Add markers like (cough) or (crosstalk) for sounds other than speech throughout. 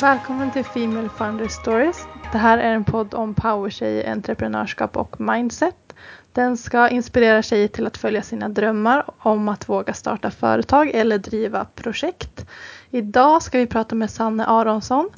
Välkommen till Female Founder Stories. Det här är en podd om powertjejer, entreprenörskap och mindset. Den ska inspirera tjejer till att följa sina drömmar om att våga starta företag eller driva projekt. Idag ska vi prata med Sanne Aronsson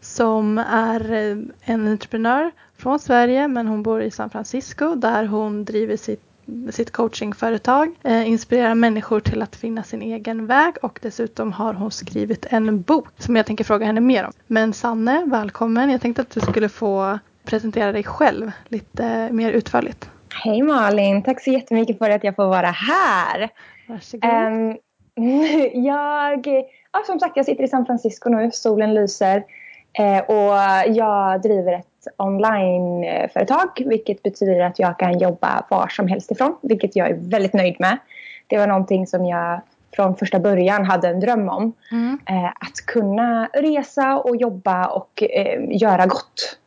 som är eh, en entreprenör från Sverige men hon bor i San Francisco där hon driver sitt sitt coachingföretag, eh, inspirerar människor till att finna sin egen väg och dessutom har hon skrivit en bok som jag tänker fråga henne mer om. Men Sanne, välkommen. Jag tänkte att du skulle få presentera dig själv lite mer utförligt. Hej Malin, tack så jättemycket för att jag får vara här. Varsågod. Um, (laughs) jag, ja, som sagt, jag sitter i San Francisco nu, solen lyser. Eh, och jag driver ett onlineföretag vilket betyder att jag kan jobba var som helst ifrån. Vilket jag är väldigt nöjd med. Det var någonting som jag från första början hade en dröm om. Mm. Eh, att kunna resa och jobba och eh, göra gott.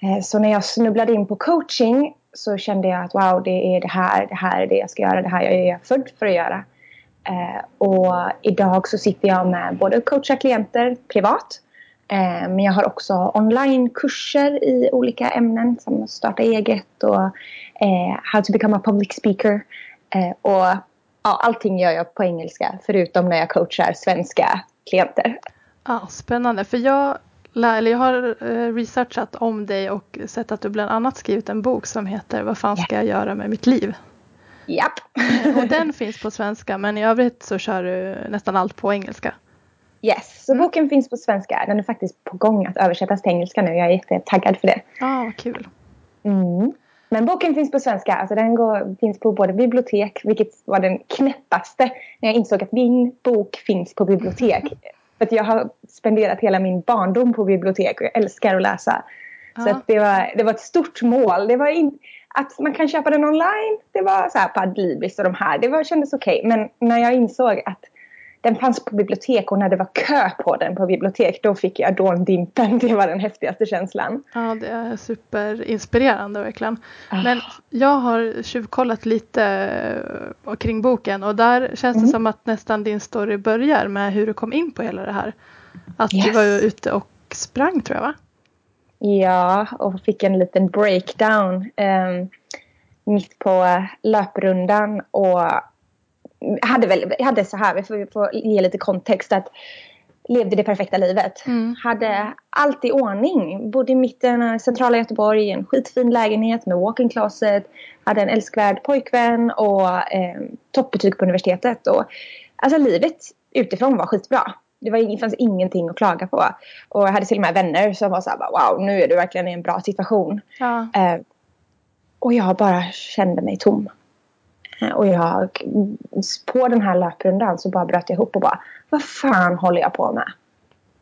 Eh, så när jag snubblade in på coaching så kände jag att wow, det är det här, det här är det jag ska göra, det här jag är född för att göra. Eh, och idag så sitter jag med både coacha klienter privat men jag har också onlinekurser i olika ämnen som starta eget och eh, how to become a public speaker. Eh, och ja, allting gör jag på engelska förutom när jag coachar svenska klienter. Ja, spännande, för jag, eller jag har researchat om dig och sett att du bland annat skrivit en bok som heter Vad fan ska jag göra med mitt liv? Japp. och den finns på svenska men i övrigt så kör du nästan allt på engelska. Yes, så mm. boken finns på svenska. Den är faktiskt på gång att översättas till engelska nu. Jag är jättetaggad för det. Ja, ah, kul. Mm. Men boken finns på svenska. Alltså den går, finns på både bibliotek, vilket var den knäppaste när jag insåg att min bok finns på bibliotek. (laughs) för att jag har spenderat hela min barndom på bibliotek och jag älskar att läsa. Ah. Så att det, var, det var ett stort mål. Det var in, att man kan köpa den online, det var så här på Adlibris och de här. Det var, kändes okej. Okay. Men när jag insåg att den fanns på bibliotek och när det var kö på den på bibliotek då fick jag dåndimpen. Det var den häftigaste känslan. Ja det är superinspirerande verkligen. Ah. Men jag har tjuvkollat lite eh, kring boken och där känns det mm. som att nästan din story börjar med hur du kom in på hela det här. Att yes. du var ute och sprang tror jag va? Ja och fick en liten breakdown eh, mitt på löprundan och hade väl, hade så här, vi får, får ge lite kontext att levde det perfekta livet. Mm. Hade allt i ordning. Bodde i mitten av centrala Göteborg i en skitfin lägenhet med walk-in closet. Hade en älskvärd pojkvän och eh, toppbetyg på universitetet. Och, alltså livet utifrån var skitbra. Det, var, det fanns ingenting att klaga på. Och jag hade till och med vänner som var så här, wow nu är du verkligen i en bra situation. Ja. Eh, och jag bara kände mig tom. Och jag, på den här löprundan så bara bröt jag ihop och bara, vad fan håller jag på med?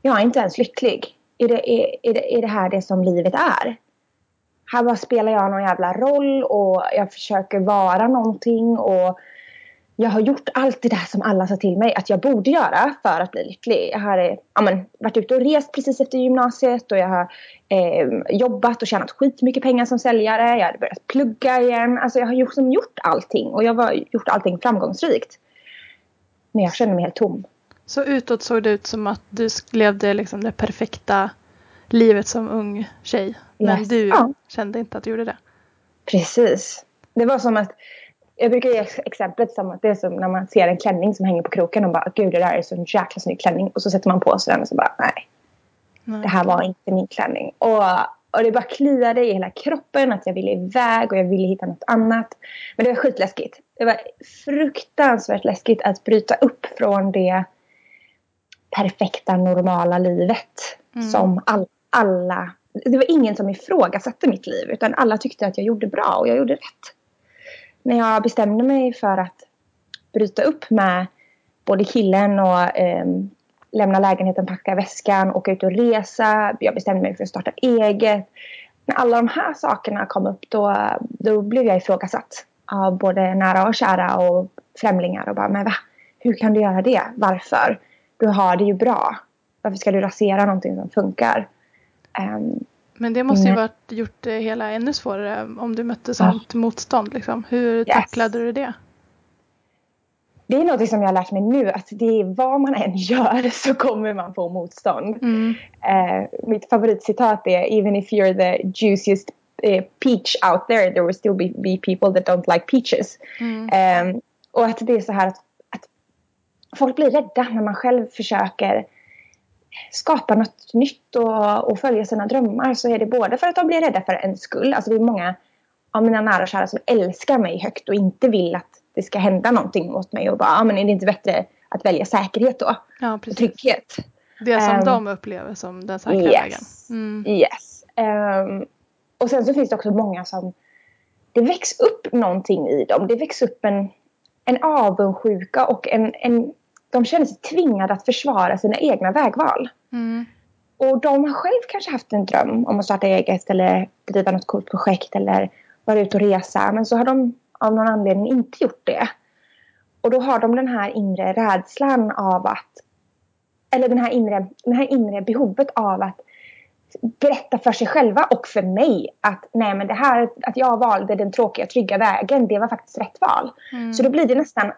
Jag är inte ens lycklig. Är det, är, är, det, är det här det som livet är? Här bara spelar jag någon jävla roll och jag försöker vara någonting och jag har gjort allt det där som alla sa till mig att jag borde göra för att bli lycklig. Jag har ja, men, varit ute och rest precis efter gymnasiet och jag har eh, jobbat och tjänat skitmycket pengar som säljare. Jag hade börjat plugga igen. Alltså jag har gjort, som gjort allting och jag har gjort allting framgångsrikt. Men jag känner mig helt tom. Så utåt såg det ut som att du levde liksom det perfekta livet som ung tjej. Men yes. du ja. kände inte att du gjorde det? Precis. Det var som att jag brukar ge exemplet som att det är som när man ser en klänning som hänger på kroken och bara gud det där är så en jäkla snygg klänning och så sätter man på sig den och så bara nej. nej. Det här var inte min klänning. Och, och det bara kliade i hela kroppen att jag ville iväg och jag ville hitta något annat. Men det var skitläskigt. Det var fruktansvärt läskigt att bryta upp från det perfekta normala livet mm. som all, alla det var ingen som ifrågasatte mitt liv utan alla tyckte att jag gjorde bra och jag gjorde rätt när jag bestämde mig för att bryta upp med både killen och eh, lämna lägenheten, packa väskan, åka ut och resa. Jag bestämde mig för att starta eget. När alla de här sakerna kom upp då, då blev jag ifrågasatt av både nära och kära och främlingar och bara men va? Hur kan du göra det? Varför? Du har det ju bra. Varför ska du rasera någonting som funkar? Um, men det måste ju mm. varit gjort det hela ännu svårare om du mötte sånt ja. motstånd. Liksom. Hur yes. tacklade du det? det är något som jag har lärt mig nu att det är vad man än gör (laughs) så kommer man få motstånd. Mm. Eh, mitt favoritcitat är even if you're the juiciest eh, peach out there there will still be, be people that don't like peaches. Mm. Eh, och att det är så här att, att folk blir rädda när man själv försöker skapa något nytt och, och följa sina drömmar så är det både för att de blir rädda för en skull. Alltså det är många av mina nära och kära som älskar mig högt och inte vill att det ska hända någonting mot mig och bara, ah, men är det inte bättre att välja säkerhet då? Ja, precis. trygghet. Det som Ehm, de upplever som den säkra yes. vägen. Mm. Yes. Ehm, och sen så finns det också många som det väcks upp någonting i dem. Det väcks upp en, en avundsjuka och en, en, de känner sig tvingade att försvara sina egna vägval. Mm. Och de har själv kanske haft en dröm om att starta eget eller driva något coolt projekt eller vara ute och resa. Men så har de av någon anledning inte gjort det. Och då har de den här inre rädslan av att eller den här inre, den här inre behovet av att berätta för sig själva och för mig att nej men det här att jag valde den tråkiga trygga vägen det var faktiskt rätt val. Mm. Så då blir det nästan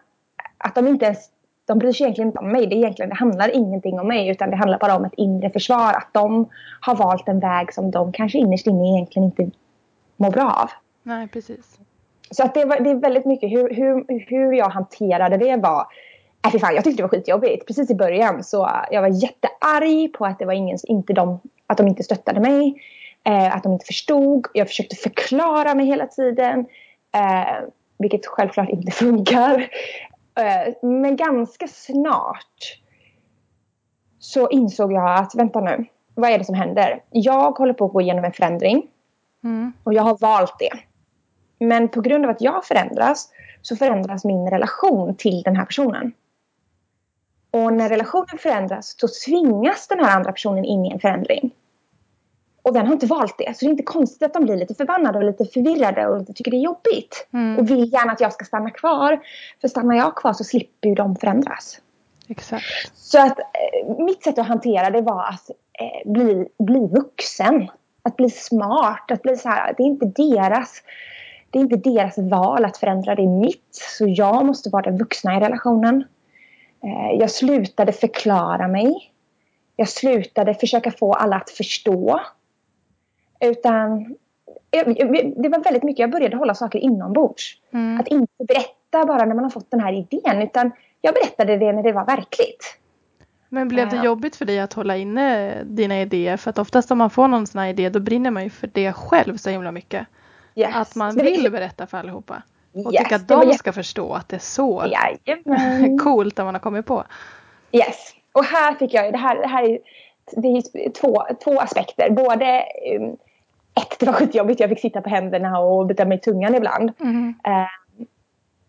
att de inte ens de bryr sig egentligen inte om mig. Det, är egentligen, det handlar ingenting om mig utan det handlar bara om ett inre försvar. Att de har valt en väg som de kanske innerst inne egentligen inte mår bra av. Nej, precis. Så att det, var, det är väldigt mycket hur, hur, hur jag hanterade det var Äh, fy fan, jag tyckte det var skitjobbigt. Precis i början så jag var jättearg på att det var ingen, inte de, att de inte stöttade mig. Eh, att de inte förstod. Jag försökte förklara mig hela tiden. Eh, vilket självklart inte (laughs) funkar. Eh, men ganska snart så insåg jag att vänta nu. Vad är det som händer? Jag håller på att gå igenom en förändring. Mm. Och jag har valt det. Men på grund av att jag förändras så förändras min relation till den här personen. Och när relationen förändras så tvingas den här andra personen in i en förändring. Och den har inte valt det. Så det är inte konstigt att de blir lite förbannade och lite förvirrade och lite tycker det är jobbigt. Mm. Och vill gärna att jag ska stanna kvar. För stannar jag kvar så slipper ju de förändras. Exakt. Så att eh, mitt sätt att hantera det var att eh, bli, bli vuxen. Att bli smart. Att bli så här, det är inte deras det är inte deras val att förändra, det är mitt. Så jag måste vara den vuxna i relationen. Eh, jag slutade förklara mig. Jag slutade försöka få alla att förstå. Utan det var väldigt mycket, jag började hålla saker inombords. Mm. Att inte berätta bara när man har fått den här idén. Utan jag berättade det när det var verkligt. Men blev det Ja. jobbigt för dig att hålla inne dina idéer? För att oftast om man får någon sån här idé då brinner man ju för det själv så himla mycket. Yes. Att man vill berätta för allihopa. Och yes, tycka att de ska förstå att det är så Jajamän. (laughs) coolt det man har kommit på. Yes. Och här fick jag, det här, det här är, det är två, två aspekter. Både um, ett, det var skitjobbigt, jag fick sitta på händerna och bita mig i tungan ibland. Mm. Eh,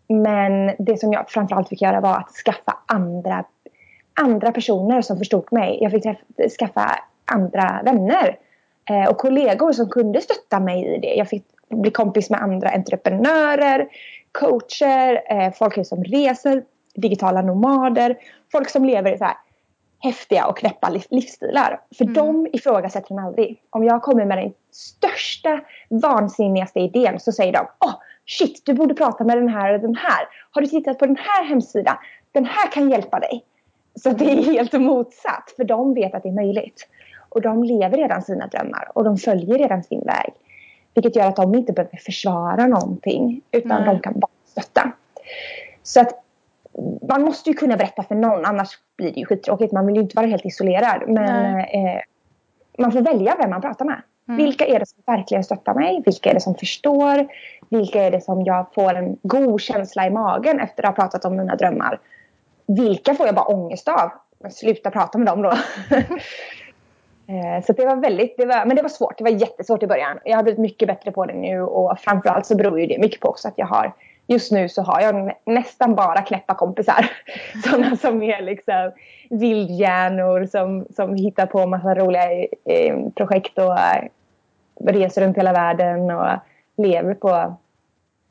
men det som jag framförallt fick göra var att skaffa andra, andra personer som förstod mig. Jag fick skaffa andra vänner eh, och kollegor som kunde stötta mig i det. Jag fick bli kompis med andra entreprenörer, coacher, eh, folk som reser, digitala nomader, folk som lever i så här häftiga och knäppa liv- livsstilar. För Mm. de ifrågasätter mig aldrig. Om jag kommer med den största, vansinnigaste idén så säger de Åh, shit, du borde prata med den här och den här. Har du tittat på den här hemsidan? Den här kan hjälpa dig. Så det är helt motsatt. För de vet att det är möjligt. Och de lever redan sina drömmar. Och de följer redan sin väg. Vilket gör att de inte behöver försvara någonting. Utan Nej. de kan bara stötta. Så att man måste ju kunna berätta för någon. Annars blir det ju skittråkigt. Man vill ju inte vara helt isolerad. Men eh, man får välja vem man pratar med. Mm. Vilka är det som verkligen stöttar mig? Vilka är det som förstår? Vilka är det som jag får en god känsla i magen efter att ha pratat om mina drömmar? Vilka får jag bara ångest av? Men sluta prata med dem då. (laughs) Eh, Så det var väldigt, det var, men det var svårt. Det var jättesvårt i början. Jag har blivit mycket bättre på det nu och framförallt så beror ju det mycket på också att jag har Just nu så har jag nä- nästan bara knäppa kompisar. (laughs) Sådana som är liksom vildhjärnor som, som hittar på massa roliga eh, projekt och eh, reser runt hela världen och lever på...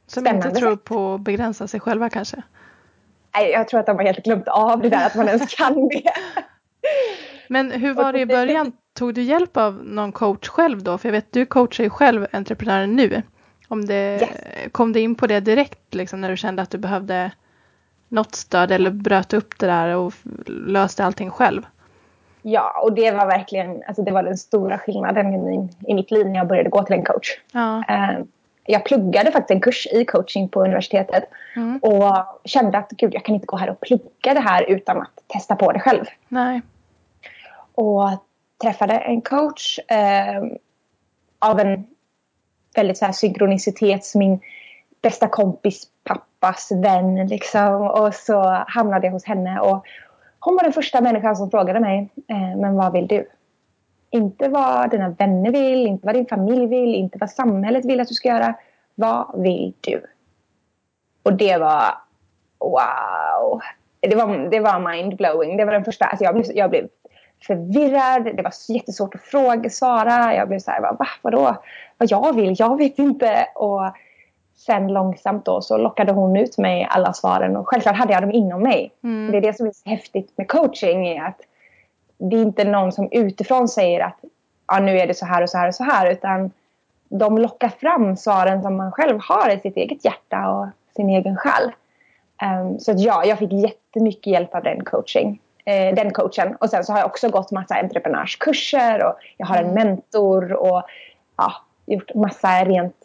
Som inte tror sätt. på att begränsa sig själva kanske. Nej, jag tror att de har helt glömt av det där att man ens (laughs) kan det. Men hur var det i början? Tog du hjälp av någon coach själv då? För jag vet du coachar ju själv entreprenörer nu. Om det, Yes. Kom du in på det direkt liksom, när du kände att du behövde något stöd eller bröt upp det där och löste allting själv? Ja, och det var verkligen alltså det var den stora skillnaden i, min, i mitt liv när jag började gå till en coach. Ja. Eh, jag pluggade faktiskt en kurs i coaching på universitetet Mm. och kände att gud, jag kan inte gå här och plugga det här utan att testa på det själv. Nej. Och träffade en coach eh, av en väldigt så här synkronicitet, min bästa kompis pappas vän liksom. Och så hamnade jag hos henne och hon var den första människan som frågade mig, eh, men vad vill du? Inte vad dina vänner vill, inte vad din familj vill, inte vad samhället vill att du ska göra. Vad vill du? Och det var wow. Det var, det var mindblowing. Det var den första. Alltså jag, blev, jag blev förvirrad. Det var jättesvårt att fråga, svara. Jag blev så här, va, vadå? Vad jag vill? Jag vet inte. Och sen långsamt då så lockade hon ut mig alla svaren. Och självklart hade jag dem inom mig. Mm. Det är det som är så häftigt med coaching. Är att det är inte någon som utifrån säger att ah, nu är det så här och så här och så här. Utan de lockar fram svaren som man själv har i sitt eget hjärta och sin egen själ. Um, så att ja, jag fick jättemycket hjälp av den coaching. Eh, den coachen. Och sen så har jag också gått massa entreprenörskurser och jag har en Mm. mentor och ja, gjort massa rent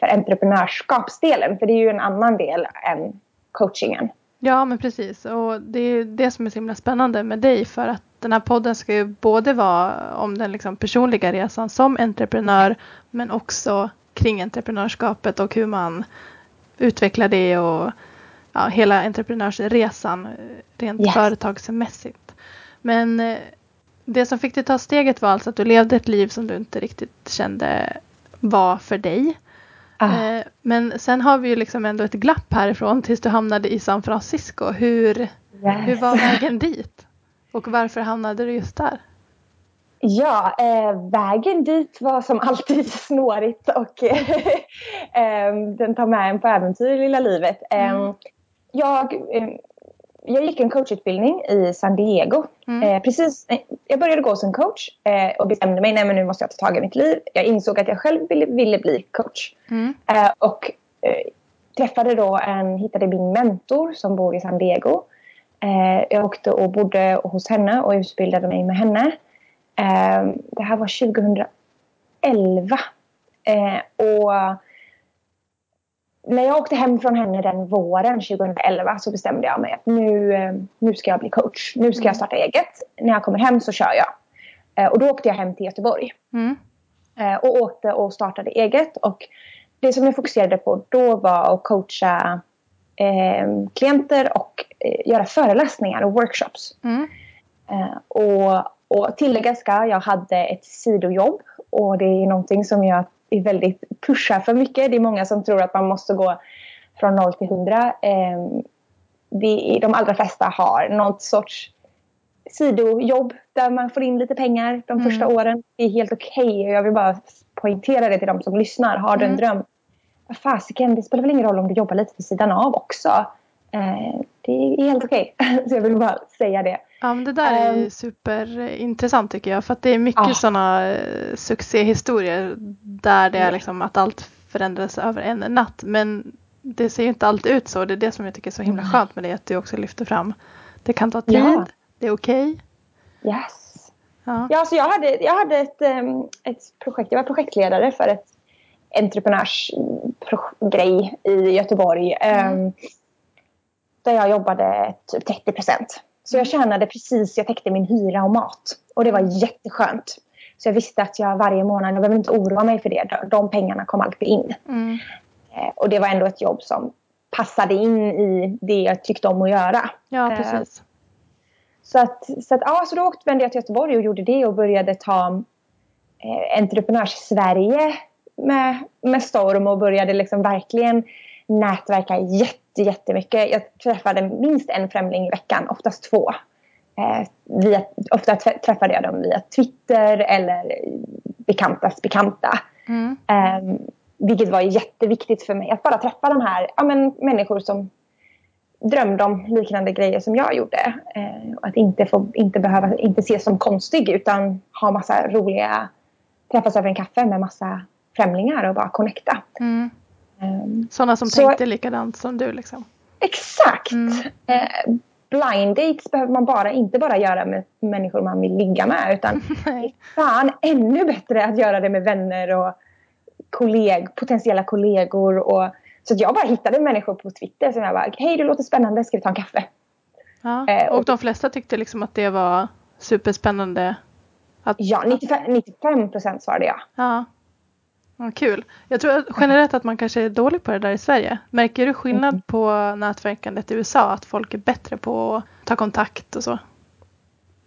för entreprenörskapsdelen. För det är ju en annan del än coachingen. Ja men precis och det är det som är så himla spännande med dig för att den här podden ska ju både vara om den liksom personliga resan som entreprenör men också kring entreprenörskapet och hur man utvecklar det och ja, hela entreprenörsresan eh, rent Yes. företagsmässigt. Men eh, det som fick dig ta steget var alltså att du levde ett liv som du inte riktigt kände var för dig. Ah. Eh, Men sen har vi ju liksom ändå ett glapp härifrån tills du hamnade i San Francisco. Hur, Yes. hur var vägen dit? Och varför hamnade du just där? Ja, eh, vägen dit var som alltid (laughs) snårigt och (laughs) eh, den tar med en på äventyr i lilla livet. Eh, Mm. Jag, eh, jag gick en coachutbildning i San Diego. Mm. Eh, precis, eh, jag började gå som coach eh, och bestämde mig nej men nu måste jag ta tag i mitt liv. Jag insåg att jag själv ville, ville bli coach. Mm. Eh, och eh, träffade då en, hittade min mentor som bor i San Diego. Jag åkte och bodde hos henne och utbildade mig med henne. Det här var 2011. Eh, och när jag åkte hem från henne den våren 2011 så bestämde jag mig att nu, eh, nu ska jag bli coach. Nu ska jag starta eget. När jag kommer hem så kör jag. Eh, och då åkte jag hem till Göteborg. Mm. Eh, och åkte och startade eget. Och det som jag fokuserade på då var att coacha eh, klienter och eh, göra föreläsningar och workshops. Mm. Eh, och, och tillägga ska, jag hade ett sidojobb och det är någonting som jag är väldigt pushar för mycket. Det är många som tror att man måste gå från 0 till 100. Eh, det är, de allra flesta har något sorts sidojobb där man får in lite pengar de Mm. första åren. Det är helt okej och jag vill bara poängtera det till de som lyssnar. Har du en Mm. dröm? Fasiken, det spelar väl ingen roll om du jobbar lite vid sidan av också. Eh, det är helt okej. (laughs) Så jag vill bara säga det. Ja men det där är Ehm. superintressant tycker jag. För att det är mycket Ja. sådana eh, succéhistorier där det är liksom att allt förändras över en natt. Men det ser ju inte alltid ut så. Det är det som jag tycker är så himla skönt med det. Att du också lyfter fram. Det kan ta tid. Ja. Det är okej. Yes. Ja. Ja, så jag hade, jag hade ett, ehm, ett projekt. Jag var projektledare för ett entreprenörsgrej i Göteborg. ehm, Där jag jobbade typ 30 procent. Så jag tjänade precis, jag täckte min hyra och mat. Och det var jätteskönt. Så jag visste att jag varje månad, jag behöver inte oroa mig för det. De, pengarna kom alltid in. Mm. Eh, Och det var ändå ett jobb som passade in i det jag tyckte om att göra. ja Eh, precis. Så, att, så, att, ja, så då åkte, vände jag till Göteborg och gjorde det och började ta eh, Entreprenörs-Sverige med, med storm och började liksom verkligen nätverka jätte, jättemycket. Jag träffade minst en främling i veckan, oftast två. Eh, via, ofta trä- träffade jag dem via Twitter eller bekantas bekanta. Mm. Eh, vilket var jätteviktigt för mig att bara träffa de här ja, men, människor som drömde om liknande grejer som jag gjorde. Eh, att inte, få, inte behöva inte ses som konstig utan ha massa roliga träffas över en kaffe med massa främlingar och bara connecta. Mm. Eh, Sådana som Så- tänkte likadant som du liksom. Exakt! Mm. Eh, blind dates behöver man bara, inte bara göra med människor man vill ligga med utan (laughs) fan ännu bättre att göra det med vänner och kolleg, potentiella kollegor. Och, så jag bara hittade människor på Twitter som jag bara, hej du låter spännande, ska vi ta en kaffe? Ja, eh, och, och de flesta tyckte liksom att det var superspännande? Att, ja, 95 procent svarade ja. Ja. Ja, kul. Jag tror generellt att man kanske är dålig på det där i Sverige. Märker du skillnad mm. på nätverkandet i USA? Att folk är bättre på att ta kontakt och så?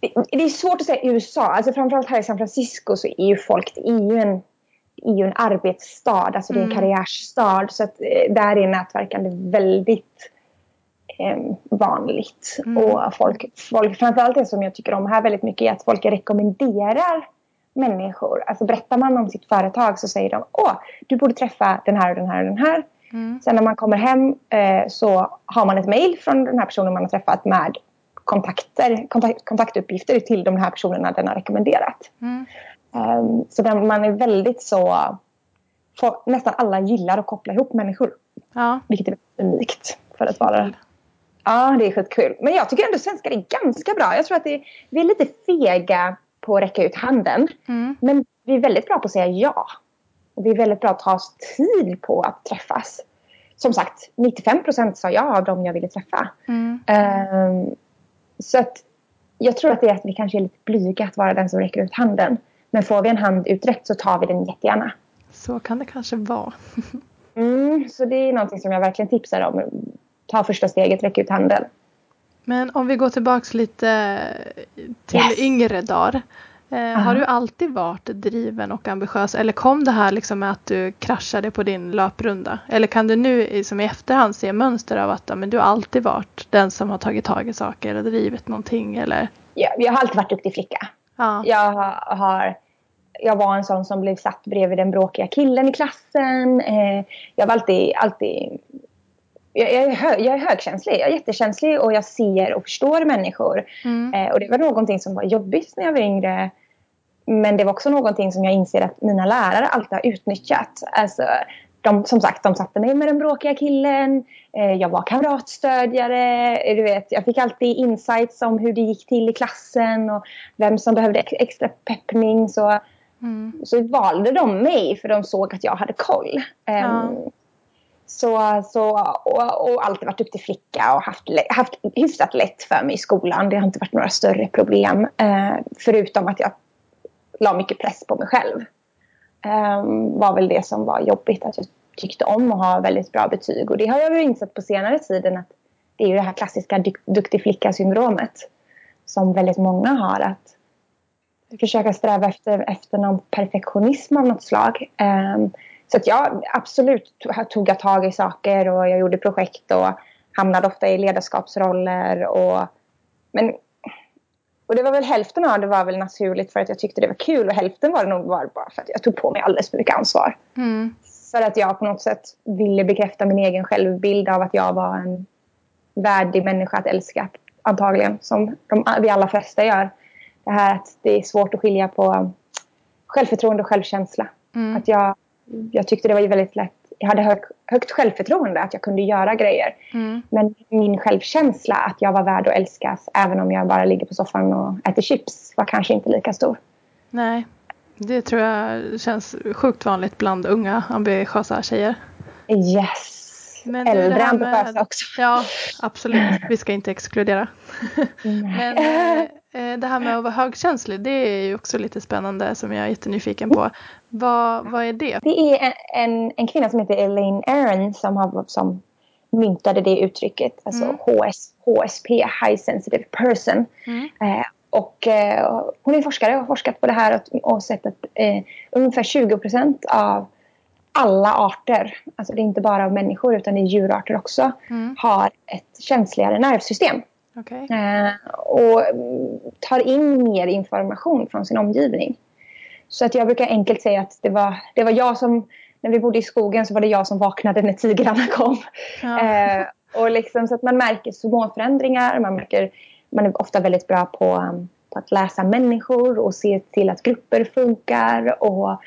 Det, är svårt att säga i USA. Alltså framförallt här i San Francisco så är ju folk, det är ju en, är ju en arbetsstad. Alltså det är en mm. karriärstad. Så att eh, där är nätverkande väldigt eh, vanligt. Mm. Och folk, folk, framförallt det som jag tycker om här väldigt mycket är att folk rekommenderar människor. Alltså berättar man om sitt företag så säger de åh, du borde träffa den här och den här och den här. Mm. Sen när man kommer hem eh, så har man ett mail från den här personen man har träffat med kontakter, kontakt, kontaktuppgifter till de här personerna den har rekommenderat. Mm. Um, så man är väldigt så... För, nästan alla gillar att koppla ihop människor. Ja. Vilket är unikt för att vara... Ja, det är skitkul. Men jag tycker ändå svenskar är ganska bra. Jag tror att det, vi är lite fega på att räcka ut handen. Mm. Men vi är väldigt bra på att säga ja. Och vi är väldigt bra på att ta oss tid på att träffas. Som sagt, 95 procent sa ja av dem jag ville träffa. Mm. Um, så att jag tror att det är att vi kanske är lite blyga att vara den som räcker ut handen. Men får vi en hand uträckt så tar vi den jättegärna. Så kan det kanske vara. (laughs) mm, så det är någonting som jag verkligen tipsar om. Ta första steget, räck ut handen. Men om vi går tillbaks lite till yes. yngre dagar. Eh, uh -huh. Har du alltid varit driven och ambitiös eller kom det här liksom med att du kraschade på din löprunda? Eller kan du nu som i efterhand se mönster av att men du har alltid varit den som har tagit tag i saker eller drivit någonting? Eller? Ja, jag har alltid varit duktig flicka. Ja. Jag, har, jag var en sån som blev satt bredvid den bråkiga killen i klassen. Eh, jag var alltid, alltid jag, är hög, jag är högkänslig, jag är jättekänslig och jag ser och förstår människor. Mm. Eh, och det var någonting som var jobbigt när jag var yngre. Men det var också någonting som jag inser att mina lärare alltid har utnyttjat. Alltså, de, som sagt, de satte mig med den bråkiga killen. Eh, jag var kamratstödjare. Du vet, jag fick alltid insights om hur det gick till i klassen och vem som behövde extra peppning. Så, mm. så valde de mig för de såg att jag hade koll. Ja. Så, så, och, och alltid varit duktig flicka och haft, haft hyfsat lätt för mig i skolan. Det har inte varit några större problem. Eh, förutom att jag la mycket press på mig själv. Eh, var väl det som var jobbigt. Att jag tyckte om att ha väldigt bra betyg. Och det har jag ju insett på senare tiden att det är ju det här klassiska duktig flicka-syndromet. Som väldigt många har. Att försöka sträva efter, efter någon perfektionism av något slag. Eh, så att jag absolut tog jag tag i saker och jag gjorde projekt och hamnade ofta i ledarskapsroller. Och, men, och det var väl hälften av det var väl naturligt för att jag tyckte det var kul och hälften var det nog bara för att jag tog på mig alldeles för mycket ansvar. Mm. För att jag på något sätt ville bekräfta min egen självbild av att jag var en värdig människa att älska. Antagligen, som de, vi alla flesta gör. Det här att det är svårt att skilja på självförtroende och självkänsla. Mm. Att jag jag tyckte det var väldigt lätt. Jag hade hög, högt självförtroende att jag kunde göra grejer. Mm. Men min självkänsla att jag var värd att älskas även om jag bara ligger på soffan och äter chips var kanske inte lika stor. Nej, det tror jag känns sjukt vanligt bland unga ambitiösa tjejer. Yes. Men Äldre ambitiösa också. Ja, absolut. Vi ska inte exkludera. (laughs) Men det här med att vara högkänslig, det är ju också lite spännande som jag är jättenyfiken på. Vad, vad är det? Det är en, en kvinna som heter Elaine Aron som, har, som myntade det uttrycket. Alltså mm. HS, HSP, High Sensitive Person. Mm. Eh, och eh, hon är forskare och har forskat på det här och, och sett att eh, ungefär 20 procent av alla arter, alltså det är inte bara människor utan det är djurarter också, mm. har ett känsligare nervsystem. Okay. Eh, och tar in mer information från sin omgivning. Så att jag brukar enkelt säga att det var, det var jag som, när vi bodde i skogen så var det jag som vaknade när tigrarna kom. Ja. (laughs) Eh, och liksom, så att man märker små förändringar, man, märker, man är ofta väldigt bra på, um, på att läsa människor och se till att grupper funkar. Och,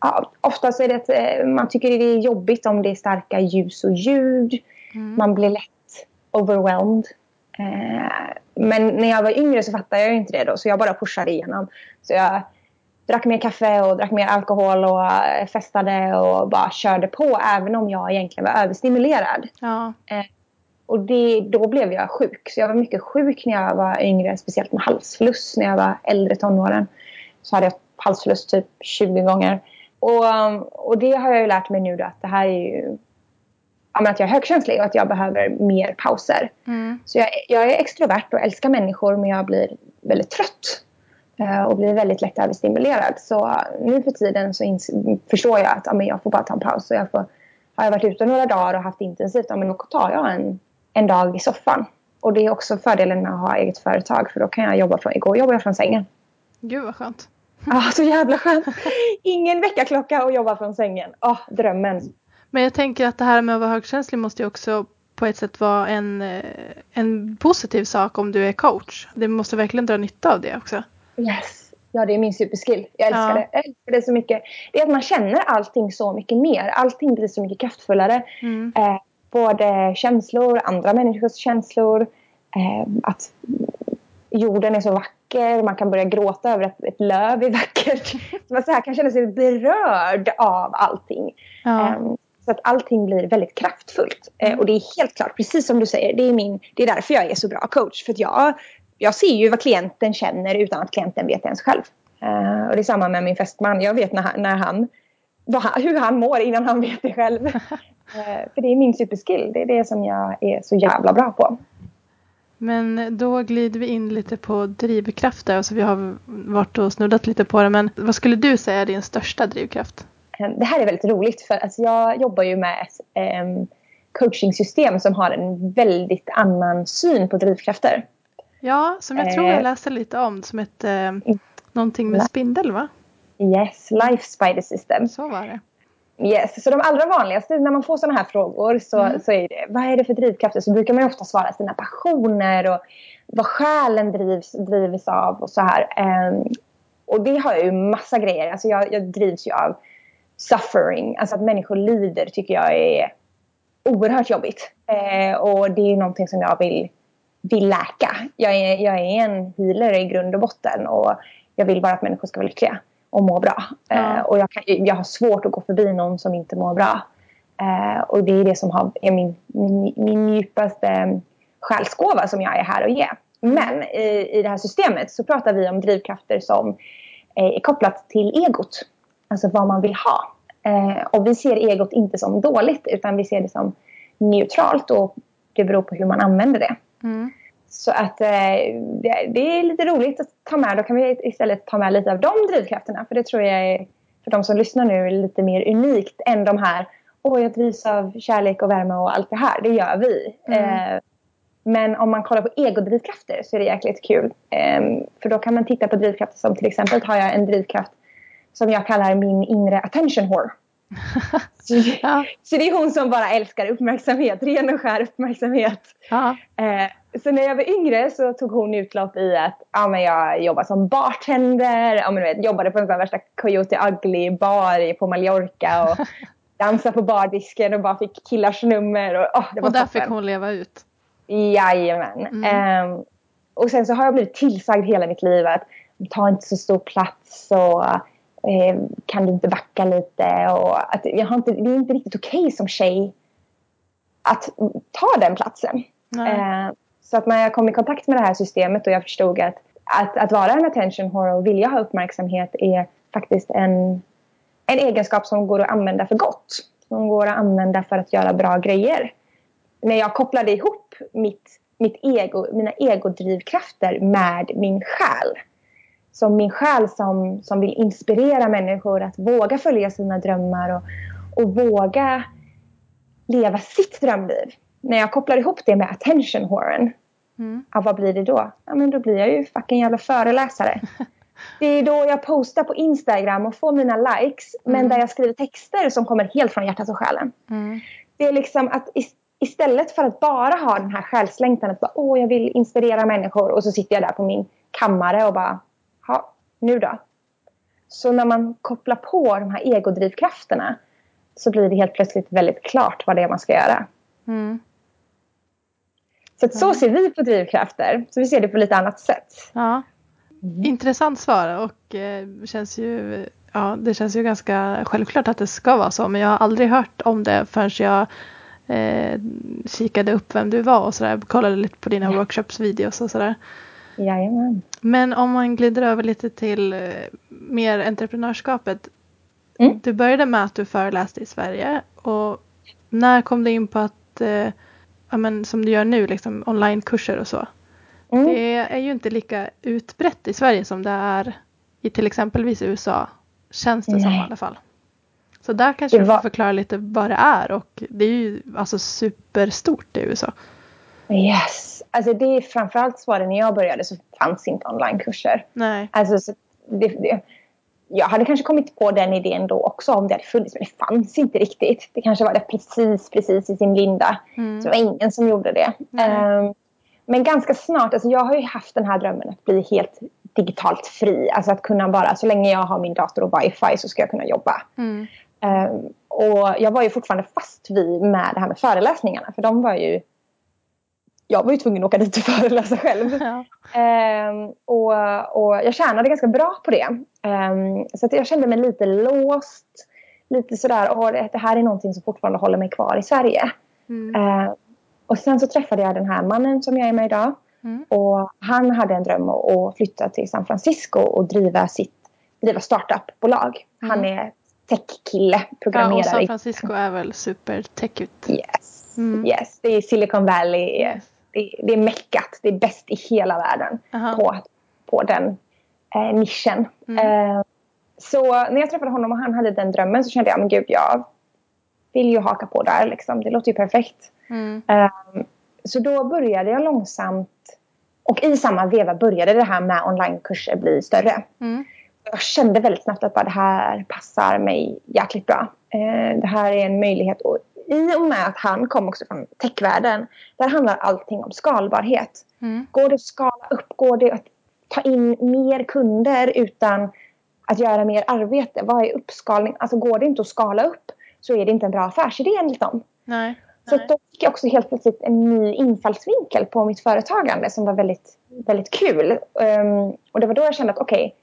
ja, oftast är det att eh, man tycker det är jobbigt om det är starka ljus och ljud. Mm. Man blir lätt overwhelmed. Eh, men när jag var yngre så fattade jag inte det då så jag bara pushade igenom. Så jag drack mer kaffe och drack mer alkohol och eh, festade och bara körde på även om jag egentligen var överstimulerad. Ja. Eh, och det, då blev jag sjuk. Så jag var mycket sjuk när jag var yngre, speciellt med halsfluss när jag var äldre tonåren. Så hade jag halsfluss typ 20 gånger. Och, och det har jag ju lärt mig nu då att det här är ju att jag är högkänslig och att jag behöver mer pauser. Mm. Så jag, jag, är extrovert och älskar människor men jag blir väldigt trött. Eh, och blir väldigt lätt överstimulerad. Så nu för tiden så förstår jag att ja, men jag får bara ta en paus. Och jag får, har jag varit ute några dagar och haft intensivt, ja, men då tar jag en, en dag i soffan. Och det är också fördelen med att ha eget företag för då kan jag jobba från, igår jobbade jag från sängen. Gud vad skönt. Ja, så jävla skönt. Ingen väckarklocka och jobba från sängen. Oh, drömmen. Men jag tänker att det här med att vara högkänslig måste ju också på ett sätt vara en, eh, en positiv sak om du är coach. Du måste verkligen dra nytta av det också. Yes. Ja, det är min superskill. Jag älskar Ja. det. Jag älskar det så mycket. Det är att man känner allting så mycket mer. Allting blir så mycket kraftfullare. Mm. Eh, både känslor, andra människors känslor. Eh, att jorden är så vacker. Man kan börja gråta över att ett löv är vackert. Man (laughs) så här kan känna sig berörd av allting. Ja. Eh, så att allting blir väldigt kraftfullt. Eh, och det är helt klart, precis som du säger, det är, min, det är därför jag är så bra coach. För att jag, jag ser ju vad klienten känner utan att klienten vet ens själv. Eh, och det är samma med min fästman. Jag vet när han, när han, han, hur han mår innan han vet det själv. (laughs) Eh, för det är min superskill. Det är det som jag är så jävla bra på. Men då glider vi in lite på drivkrafter. Alltså vi har varit och snuddat lite på det. Men vad skulle du säga är din största drivkraft? Eh, Det här är väldigt roligt för alltså jag jobbar ju med ett em, coachingsystem som har en väldigt annan syn på drivkrafter. Ja, som jag tror jag läste lite om. Som ett, eh, någonting med spindel va? Yes, Life Spider System. Så var det. Yes, så de allra vanligaste när man får sådana här frågor så, Mm. så är det vad är det för drivkrafter? Så brukar man ju ofta svara sina passioner och vad själen drivs, drivs av och så här. Ehm, och det har jag ju massa grejer. Alltså jag, jag drivs ju av suffering. Alltså att människor lider tycker jag är oerhört jobbigt. Eh, och det är någonting som jag vill, vill läka. Jag är, jag är en healer i grund och botten och jag vill bara att människor ska vara lyckliga och må bra. Eh, och jag, kan, jag har svårt att gå förbi någon som inte mår bra. Eh, och det är det som har, är min, min, min djupaste själsgåva som jag är här och ge. Men i, i det här systemet så pratar vi om drivkrafter som är kopplat till egot. Alltså vad man vill ha. Eh, och vi ser egot inte som dåligt utan vi ser det som neutralt och det beror på hur man använder det. Mm. Så att eh, det, det är lite roligt att ta med. Då kan vi istället ta med lite av de drivkrafterna. För det tror jag är, för de som lyssnar nu, är lite mer unikt än de här Åh, jag drivs av kärlek och värme och allt det här. Det gör vi. Mm. Eh, men om man kollar på egodrivkrafter så är det jäkligt kul. Eh, för då kan man titta på drivkrafter som till exempel har jag en drivkraft som jag kallar min inre attention whore. (laughs) Så, Ja, så det är hon som bara älskar uppmärksamhet, ren och skär uppmärksamhet. ja. Eh, så när jag var yngre så tog hon utlopp i att ja, men jag jobbade som bartender, ja, men vet, jobbade på en sån värsta Coyote Ugly bar på Mallorca och (laughs) dansade på bardisken och bara fick killars nummer. Och, åh, det var Och där toppen. fick hon leva ut. Jajamän. Mm. Ehm, och sen så har jag blivit tillsagd hela mitt liv att ta inte så stor plats och eh, kan du inte backa lite. Och att jag har inte, det är inte riktigt okej som tjej att ta den platsen. Eh, så att när jag kom i kontakt med det här systemet och jag förstod att, att, att vara en attention whore och vilja ha uppmärksamhet är faktiskt en, en egenskap som går att använda för gott. Som går att använda för att göra bra grejer. När jag kopplade ihop mitt, mitt ego, mina egodrivkrafter med min själ. Som min själ som, som vill inspirera människor att våga följa sina drömmar och, och våga leva sitt drömliv. När jag kopplar ihop det med attention whoren, Mm. ja, vad blir det då? Ja, men då blir jag ju fucking jävla föreläsare. (laughs) Det är då jag postar på Instagram och får mina likes, men Mm. där jag skriver texter som kommer helt från hjärtat och själen. Mm. Det är liksom att is- istället för att bara ha den här själslängtan att bara, åh, jag vill inspirera människor och så sitter jag där på min kammare och bara, ja, nu då? Så när man kopplar på de här egodrivkrafterna så blir det helt plötsligt väldigt klart vad det är man ska göra. Mm. Så så ser vi på drivkrafter. Så vi ser det på lite annat sätt. Ja. Intressant svar och eh, känns ju, ja, det känns ju ganska självklart att det ska vara så men jag har aldrig hört om det förrän jag eh, kikade upp vem du var och sådär. Kollade lite på dina Ja. workshops-videos och sådär. Jajamän. Men om man glider över lite till eh, mer entreprenörskapet. Mm. Du började med att du föreläste i Sverige och när kom du in på att, eh, ja, men, som du gör nu, liksom onlinekurser och så. Mm. Det är ju inte lika utbrett i Sverige som det är i till exempelvis USA. Känns det som i Nej. alla fall. Så där kanske Det du får var- förklara lite vad det är och det är ju alltså superstort i USA. Yes. Alltså det är framförallt så var det när jag började så fanns inte onlinekurser. Nej. Alltså, så det, det, jag hade kanske kommit på den idén då också om det hade funnits, men det fanns inte riktigt. Det kanske var det precis, precis i sin linda. Mm. Så det var ingen som gjorde det. Ehm, men ganska snart, alltså jag har ju haft den här drömmen att bli helt digitalt fri. Alltså att kunna bara, så länge jag har min dator och wifi så ska jag kunna jobba. Mm. Ehm, och jag var ju fortfarande fast vid med det här med föreläsningarna. För de var ju... Jag var ju tvungen att åka dit och föreläsa själv. Ja. Ehm, och, och jag tjänade ganska bra på det. Ehm, så att jag kände mig lite låst. Lite sådär, åh, det, det här är någonting som fortfarande håller mig kvar i Sverige. Mm. Ehm, och sen så träffade jag den här mannen som jag är med idag. Mm. Och han hade en dröm att, flytta till San Francisco och driva sitt driva startupbolag. Han Mm. är tech-kille, ja, programmerare. och San Francisco är väl super tech ut. Yes. Mm. yes, det är Silicon Valley. Yes. Det, det är meckat. Det är bäst i hela världen Aha. på, på den eh, nischen. Mm. Eh, så när jag träffade honom och han hade den drömmen så kände jag, men gud, jag vill ju haka på där. Liksom. Det låter ju perfekt. Mm. Eh, så då började jag långsamt och i samma veva började det här med onlinekurser bli större. Mm. Jag kände väldigt snabbt att bara, det här passar mig jäkligt bra. Eh, det här är en möjlighet. Och I och med att han kom också från techvärlden, där handlar allting om skalbarhet. Mm. Går det att skala upp? Går det att ta in mer kunder utan att göra mer arbete? Vad är uppskalning? Alltså går det inte att skala upp så är det inte en bra affärsidé enligt dem. Nej. Så då fick jag också helt plötsligt en ny infallsvinkel på mitt företagande som var väldigt, väldigt kul. Ehm, och det var då jag kände att okej,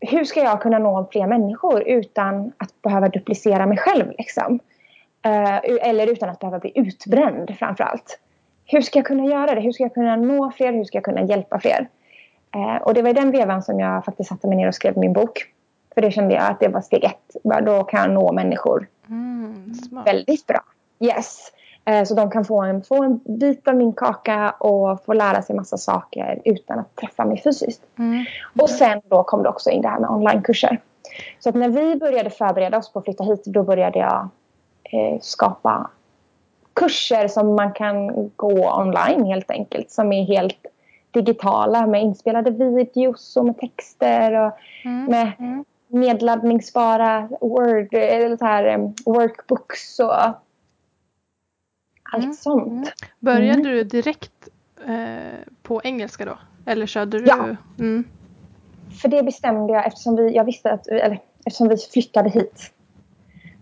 hur ska jag kunna nå fler människor utan att behöva duplicera mig själv? Liksom? Eh, eller utan att behöva bli utbränd framför allt. Hur ska jag kunna göra det? Hur ska jag kunna nå fler? Hur ska jag kunna hjälpa fler? Eh, och det var i den vevan som jag faktiskt satte mig ner och skrev min bok. För det kände jag att det var steg ett. Då kan jag nå människor Mm. Väldigt bra. Yes. Eh, Så de kan få en, få en bit av min kaka och få lära sig massa saker utan att träffa mig fysiskt. Mm. Och sen då kom det också in det här med onlinekurser. Så att när vi började förbereda oss på att flytta hit då började jag skapa kurser som man kan gå online helt enkelt. Som är helt digitala med inspelade videos och med texter och Mm. med Mm. nedladdningsbara Word, eller så här, workbooks och allt Mm. sånt. Mm. Började Mm. du direkt eh, på engelska då? Eller körde du? Ja. Mm. För det bestämde jag eftersom vi, jag visste att, eller, eftersom vi flyttade hit.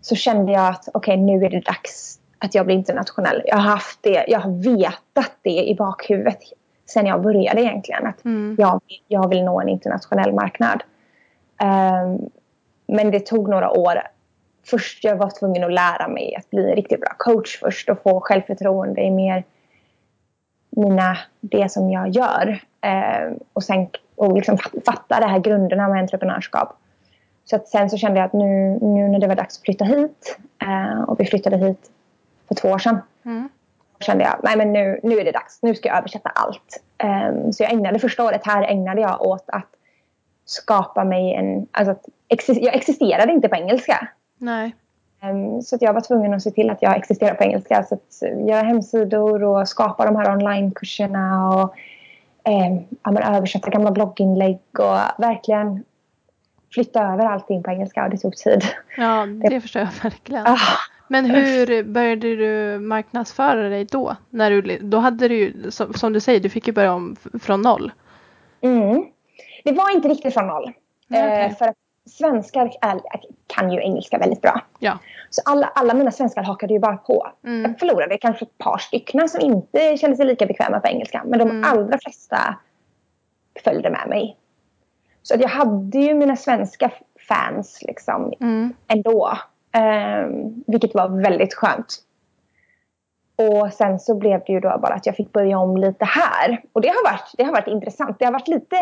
Så kände jag att okej nu är det dags att jag blir internationell. Jag har haft det, jag har vetat det i bakhuvudet sen jag började egentligen. Att Mm. jag, jag vill nå en internationell marknad. Ehm, men det tog några år. Först jag var tvungen att lära mig att bli en riktigt bra coach först och få självförtroende i mer mina, det som jag gör. Ehm, och sen och liksom fat- fatta det här grunderna med entreprenörskap. Så att sen så kände jag att nu, nu när det var dags att flytta hit eh, och vi flyttade hit för två år sedan Mm. kände jag nej men nu, nu är det dags. Nu ska jag översätta allt. Ehm, så jag ägnade första året här ägnade jag åt att skapa mig en... Alltså att jag existerade inte på engelska. Nej. Ehm, så att jag var tvungen att se till att jag existerar på engelska. Så att göra hemsidor och skapa de här onlinekurserna och ja, men översätta gamla blogginlägg och verkligen flytta över allting på engelska och det tog tid. Ja, (laughs) det förstår jag verkligen. Ah. Men hur började du marknadsföra dig då? När du, då hade du ju, som, du säger, du fick ju börja om från noll. Mm. Det var inte riktigt från noll. Okej. Eh, för att svenskar är, kan ju engelska väldigt bra. Ja. Så alla, alla mina svenskar hakade ju bara på. Mm. Jag förlorade kanske ett par stycken som inte kände sig lika bekväma på engelska. Men de Mm. allra flesta följde med mig. Så att jag hade ju mina svenska fans liksom Mm. ändå. Um, vilket var väldigt skönt. Och sen så blev det ju då bara att jag fick börja om lite här. Och det har varit, det har varit intressant. Det har varit lite...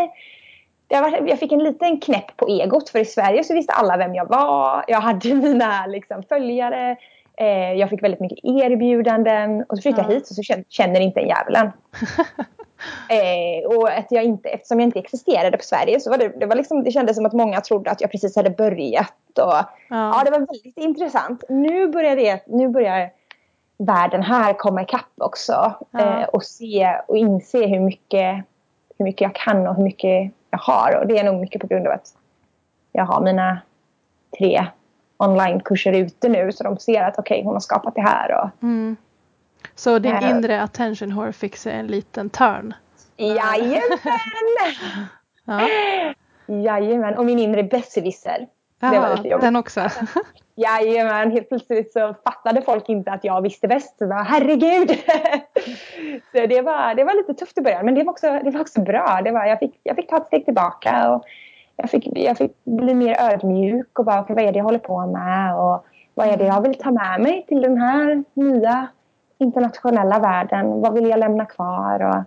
Det har varit, jag fick en liten knäpp på egot för i Sverige så visste alla vem jag var. Jag hade (laughs) mina liksom, följare. Eh, jag fick väldigt mycket erbjudanden. Och så flyttade Ja. jag hit och så känner, inte en djävulen. (laughs) Eh, och att jag inte, eftersom jag inte existerade på Sverige så var det, det, var liksom, det kändes som att många trodde att jag precis hade börjat. Och, ja. det var väldigt intressant. Nu börjar, det, nu börjar världen här komma ikapp också. Ja. Eh, och se och inse hur mycket, hur mycket jag kan och hur mycket jag har. Och det är nog mycket på grund av att jag har mina tre onlinekurser ute nu. Så de ser att okej, okay, hon har skapat det här. Och, Mm. Så din Eh. inre attention whore fick sig en liten turn? Jajamän! (laughs) Ja. Jajamän, och min inre besserwisser. Det var Jaha, lite jobbigt. den också? (laughs) Jajamän, helt plötsligt så fattade folk inte att jag visste bäst. Så bara, herregud! (laughs) så det var, det var lite tufft i början, men det var också, det var också bra. Det var, jag, fick, jag fick ta ett steg tillbaka och jag fick, jag fick bli mer ödmjuk och bara, okay, vad är det jag håller på med? Och vad är det jag vill ta med mig till den här nya internationella världen? Vad vill jag lämna kvar? Och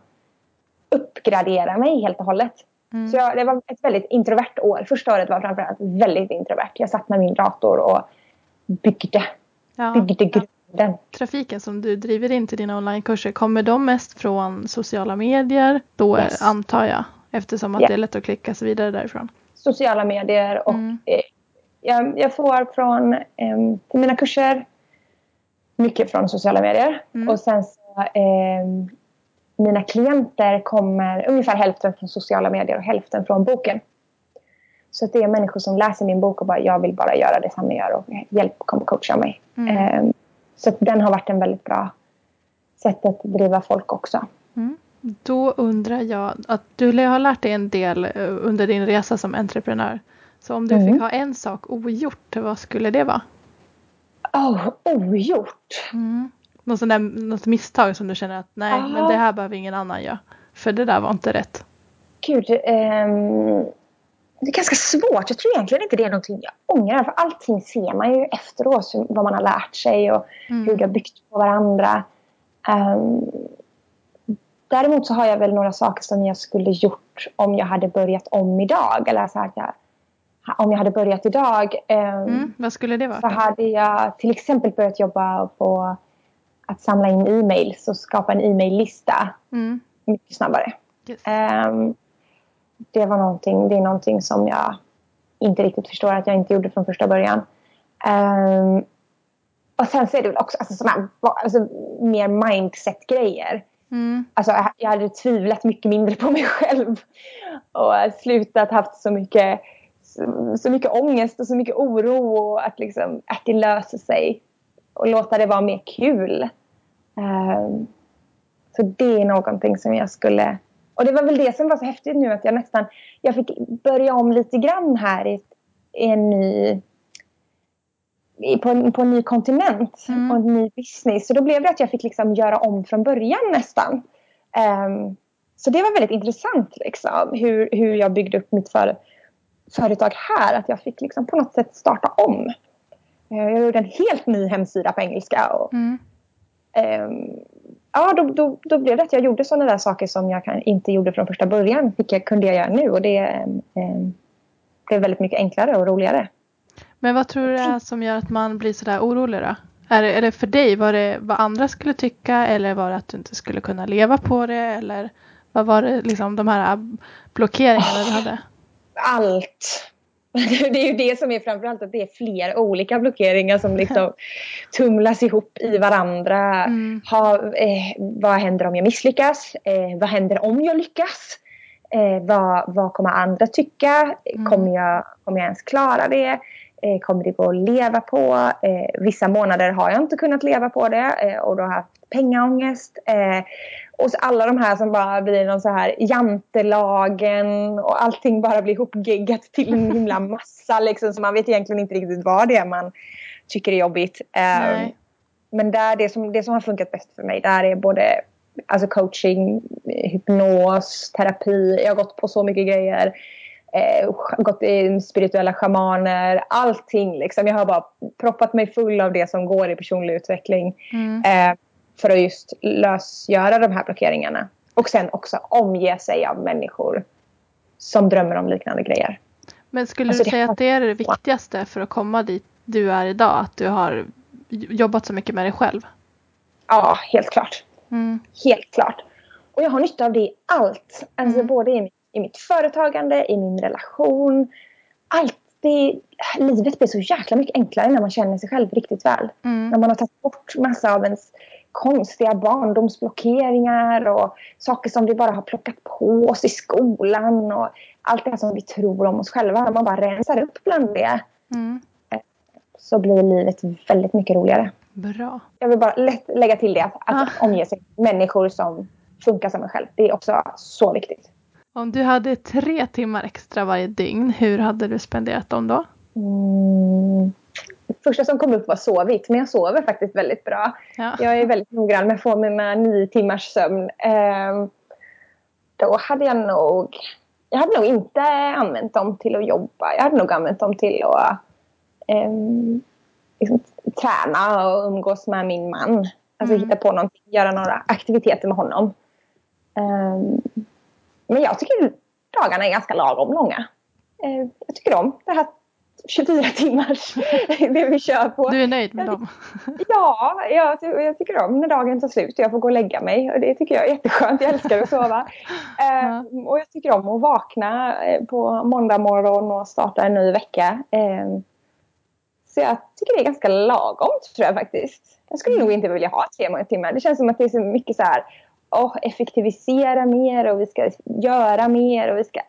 uppgradera mig helt och hållet. Mm. Så jag, det var ett väldigt introvert år. Första året var framförallt väldigt introvert. Jag satt med min dator och byggde, Ja. byggde grunden. Trafiken som du driver in till dina onlinekurser, kommer de mest från sociala medier? Då Yes. antar jag, eftersom att Ja. det är lätt att klicka sig vidare därifrån. Sociala medier och Mm. eh, jag, jag får från eh, till mina kurser mycket från sociala medier. Mm. Och sen så eh, mina klienter kommer ungefär hälften från sociala medier och hälften från boken. Så det är människor som läser min bok och bara jag vill bara göra det som ni gör och hjälp, kom coacha mig. Mm. Eh, så den har varit en väldigt bra sätt att driva folk också. Då undrar jag att du har lärt dig en del eh, under din resa som entreprenör. Så om du Mm. fick ha en sak ogjort, vad skulle det vara? Oh, ogjort! Mm. Något, där, något misstag som du känner att nej, men Ja. det här behöver ingen annan göra. För det där var inte rätt. Gud, ehm, det är ganska svårt. Jag tror egentligen inte det är någonting jag ångrar. För allting ser man ju efteråt. Vad man har lärt sig och Mm. hur det har byggt på varandra. Ehm, däremot så har jag väl några saker som jag skulle gjort om jag hade börjat om idag. Eller så här, om jag hade börjat idag. ehm, Mm. Vad skulle det så vara? hade jag till exempel börjat jobba på att samla in e-mails och skapa en e-maillista Mm. mycket snabbare. Yes. Ehm, det var någonting, det är någonting som jag inte riktigt förstår att jag inte gjorde från första början. Ehm, och sen så är det väl också alltså, såna, alltså, mer mindset-grejer. Mm. Alltså, jag- hade tvivlat mycket mindre på mig (laughs) själv. Och slutat haft så mycket, så, så mycket ångest och så mycket oro. Och att, liksom, att det löser sig. Och låta det vara mer kul. Um, så det är någonting som jag skulle... Och det var väl det som var så häftigt nu att jag nästan... Jag fick börja om lite grann här i, i en ny... På en, på en ny kontinent Mm. och en ny business. Så då blev det att jag fick liksom göra om från början nästan. Ehm, så det var väldigt intressant liksom, hur, hur jag byggde upp mitt för, företag här. Att jag fick liksom på något sätt starta om. Eh, Jag gjorde en helt ny hemsida på engelska. Och, Mm. Ehm, ja, då, då, då blev det att jag gjorde sådana där saker som jag kan, inte gjorde från första början. Vilka kunde jag göra nu och det um, blev väldigt mycket enklare och roligare. Men vad tror du det är som gör att man blir sådär orolig då? Är det, är det för dig, var det vad andra skulle tycka eller var det att du inte skulle kunna leva på det eller vad var det liksom de här blockeringarna du hade? Allt! (laughs) Det är ju det som är framförallt att det är flera olika blockeringar som liksom (laughs) tumlas ihop i varandra. Mm. Ha, eh, vad händer om jag misslyckas? Eh, vad händer om jag lyckas? Eh, vad, vad kommer andra tycka? Mm. Kommer, jag, kommer jag ens klara det? Eh, kommer det gå att leva på? Eh, vissa månader har jag inte kunnat leva på det eh, och då har jag haft pengaångest. Eh, och så alla de här som bara blir någon så här jantelagen och allting bara blir hopgeggat till en himla (laughs) massa liksom. Så man vet egentligen inte riktigt vad det är man tycker är jobbigt. Um, men där det som, det som har funkat bäst för mig där är både alltså coaching, hypnos, terapi. Jag har gått på så mycket grejer. Eh, gått i spirituella shamaner, allting liksom. Jag har bara proppat mig full av det som går i personlig utveckling. Mm. Eh, för att just lösgöra de här blockeringarna. Och sen också omge sig av människor som drömmer om liknande grejer. Men skulle alltså du säga att det är det viktigaste för att komma dit du är idag? Att du har jobbat så mycket med dig själv? Ja, helt klart. Mm. Helt klart. Och jag har nytta av det i allt. Alltså mm. både i, i mitt företagande, i min relation. Allt. Det, livet blir så jäkla mycket enklare när man känner sig själv riktigt väl. Mm. När man har tagit bort massa av ens konstiga barndomsblockeringar och saker som vi bara har plockat på oss i skolan och allt det som vi tror om oss själva. När man bara rensar upp bland det mm. Så blir livet väldigt mycket roligare. Bra. Jag vill bara lätt lägga till det att, att ah. omge sig med människor som funkar som en själv. Det är också så viktigt. Om du hade tre timmar extra varje dygn, hur hade du spenderat dem då? Mm. Det första som kom upp var sovit, men jag sover faktiskt väldigt bra. Ja. Jag är väldigt noggrann med att få mina nio timmars sömn. Eh, då hade jag nog... Jag hade nog inte använt dem till att jobba. Jag hade nog använt dem till att eh, liksom, träna och umgås med min man. Alltså mm. hitta på någonting, göra några aktiviteter med honom. Um, men jag tycker dagarna är ganska lagom långa. Uh, jag tycker om det här 24 timmars, (laughs) det vi kör på. Du är nöjd med dem? ja, jag, jag, tycker om när dagen tar slut och jag får gå och lägga mig. Och det tycker jag är jätteskönt, jag älskar att sova. (laughs) uh, och jag tycker om att vakna eh, på måndag morgon och starta en ny vecka. Uh, så jag tycker det är ganska lagom tror jag faktiskt. Jag skulle mm. nog inte vilja ha tre timmar. Det känns som att det är så mycket så här, oh, effektivisera mer och vi ska göra mer och vi ska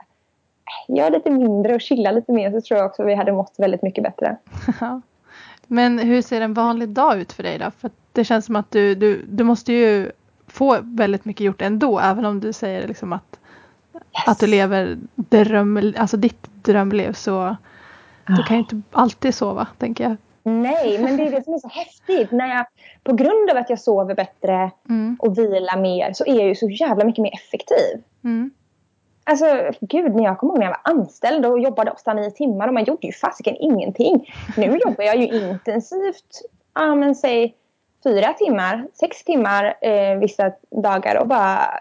göra lite mindre och chilla lite mer så tror jag också att vi hade mått väldigt mycket bättre. (laughs) Men hur ser en vanlig dag ut för dig då? För det känns som att du, du, du måste ju få väldigt mycket gjort ändå även om du säger liksom att, yes. att du lever dröm, alltså ditt drömliv så du kan ju inte alltid sova, tänker jag. Nej, men det är det som är så häftigt. När jag, på grund av att jag sover bättre mm. och vilar mer så är jag ju så jävla mycket mer effektiv. Mm. Alltså gud, när jag kommer ihåg när jag var anställd och jobbade ofta nio timmar och man gjorde ju fasiken ingenting. Nu (laughs) jobbar jag ju intensivt, ja men säg fyra timmar, sex timmar eh, vissa dagar och bara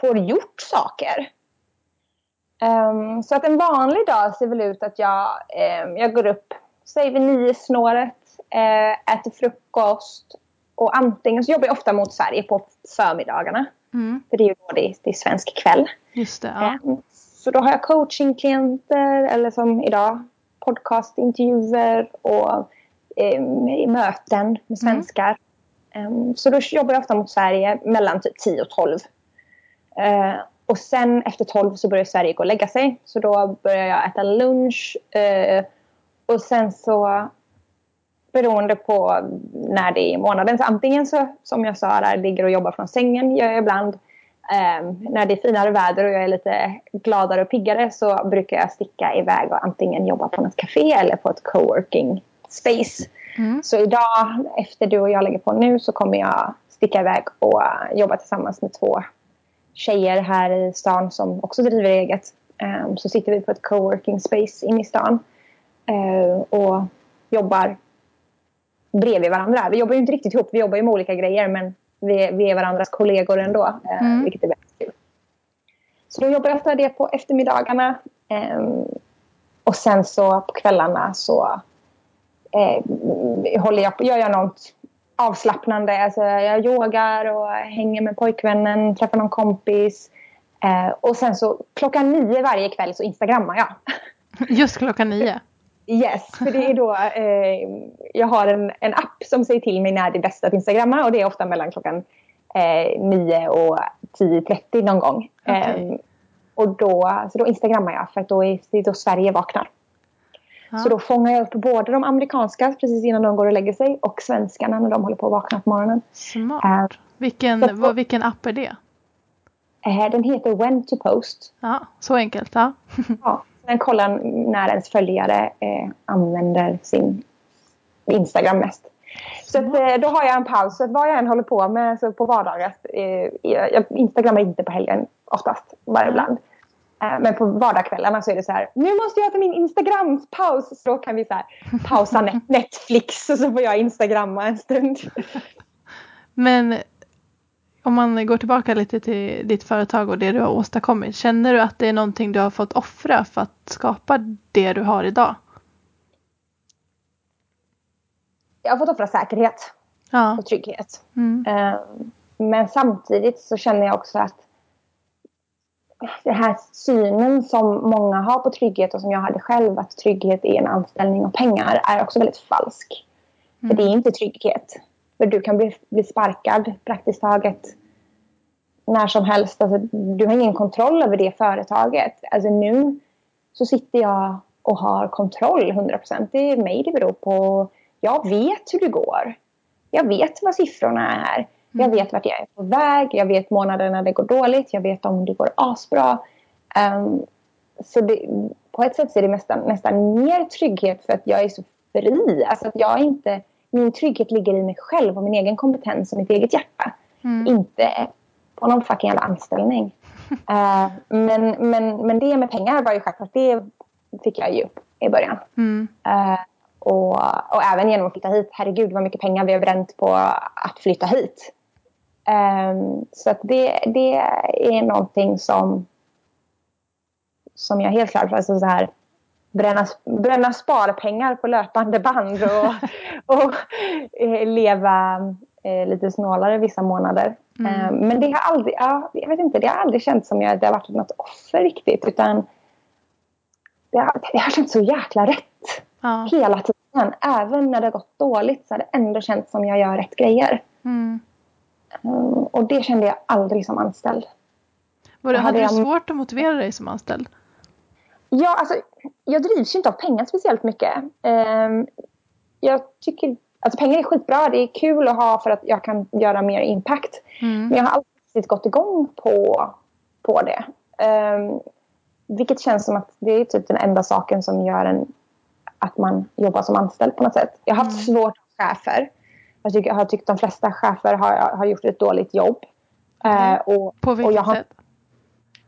får gjort saker. Um, så att en vanlig dag ser väl ut att jag, um, jag går upp, säg vid nio snåret, uh, äter frukost och antingen så jobbar jag ofta mot Sverige på förmiddagarna. Mm. För det är ju då det är, det är svensk kväll. Just det, ja. um, så då har jag coachingklienter eller som idag podcastintervjuer och möten med mm. svenskar. Mm. så då jobbar jag ofta mot Sverige mellan typ 10 och 12. Uh, och sen efter 12 så börjar Sverige gå och lägga sig. Så då börjar jag äta lunch. Eh, och sen så beroende på när det är i månaden. Så antingen så som jag sa där ligger och jobbar från sängen gör jag ibland. Eh, när det är finare väder och jag är lite gladare och piggare så brukar jag sticka iväg och antingen jobba på något café eller på ett coworking space. Mm. Så idag efter du och jag lägger på nu så kommer jag sticka iväg och jobba tillsammans med två tjejer här i stan som också driver eget. Um, så sitter vi på ett coworking space inne i stan och jobbar bredvid varandra. Vi jobbar ju inte riktigt ihop, vi jobbar ju med olika grejer men vi, vi är varandras kollegor ändå, uh, mm. vilket är väldigt kul. Så då jobbar jag ofta det på eftermiddagarna. Um, och sen så på kvällarna så eh, håller jag på, gör jag något avslappnande. Alltså jag yogar och hänger med pojkvännen, träffar någon kompis. Eh, och sen så klockan nio varje kväll så instagrammar jag. Just klockan nio? Yes, för det är då eh, jag har en, en app som säger till mig när det är bäst att instagramma och det är ofta mellan klockan eh, 9 och 10.30 någon gång. Okay. Eh, och då, så då instagrammar jag för att då är det då Sverige vaknar. Så då fångar jag upp både de amerikanska precis innan de går och lägger sig och svenskarna när de håller på att vakna på morgonen. Smart. Uh, Vilken, Så- vad, vilken app är det? Eh, Den heter When to post. Ja, så enkelt. Ja. Ja, man kollar när ens följare eh, använder sin Instagram mest. Så att, eh, då har jag en paus. Så vad jag än håller på med så på vardagar. Eh, jag, instagrammar inte på helgen oftast, bara ibland. Eh, men på vardagskvällarna så är det så här. Nu måste jag ta min Instagram-paus. Så då kan vi så här, pausa Netflix och så får jag instagramma en stund. (laughs) Men om man går tillbaka lite till ditt företag och det du har åstadkommit. Känner du att det är någonting du har fått offra för att skapa det du har idag? Jag har fått offra säkerhet Ja. och trygghet. Mm. Eh, Men samtidigt så känner jag också att den här synen som många har på trygghet och som jag hade själv, att trygghet är en anställning och pengar, är också väldigt falsk. För det är inte trygghet. För du kan bli, bli sparkad praktiskt taget när som helst. Alltså, du har ingen kontroll över det företaget. Alltså nu så sitter jag och har kontroll 100%. Det är mig det beror på. Jag vet hur det går. Jag vet vad siffrorna är. Jag vet vart jag är på väg. Jag vet månader när det går dåligt. Jag vet om det går asbra. Um, så det, på ett sätt är det nästan, nästan mer trygghet för att jag är så fri. Alltså att jag inte, min trygghet ligger i mig själv och min egen kompetens och mitt eget hjärta. Mm. Inte på någon fucking jävla anställning. (laughs) Eh, men, men, men det med pengar var ju självklart, det fick jag upp i början. Mm. Eh, och, och även genom att flytta hit. Herregud vad mycket pengar vi har bränt på att flytta hit. Ehm, så att det, det är någonting som, som jag helt klart, alltså så här, bränna, bränna sparpengar på löpande band och, (laughs) och eh, leva eh, lite snålare vissa månader. Mm. Ehm, men det har aldrig, ja, jag vet inte, det har aldrig känts som jag, det har varit något offer riktigt. Utan det har, det har känts så jäkla rätt Ja. hela tiden. Även när det har gått dåligt så har det ändå känts som jag gör rätt grejer. Mm. Och det kände jag aldrig som anställd. Var det, hade hade du jag- svårt att motivera dig som anställd? Ja, alltså, jag drivs ju inte av pengar speciellt mycket. Ehm, jag tycker alltså pengar är skitbra. Det är kul att ha för att jag kan göra mer impact. Mm. Men jag har riktigt gått igång på, på det. Ehm, vilket känns som att det är typ den enda saken som gör en, att man jobbar som anställd på något sätt. Jag har haft svårt med chefer. Jag, tycker, jag har tyckt de flesta chefer har, har gjort ett dåligt jobb. Eh, och, På och vilket jag har, sätt?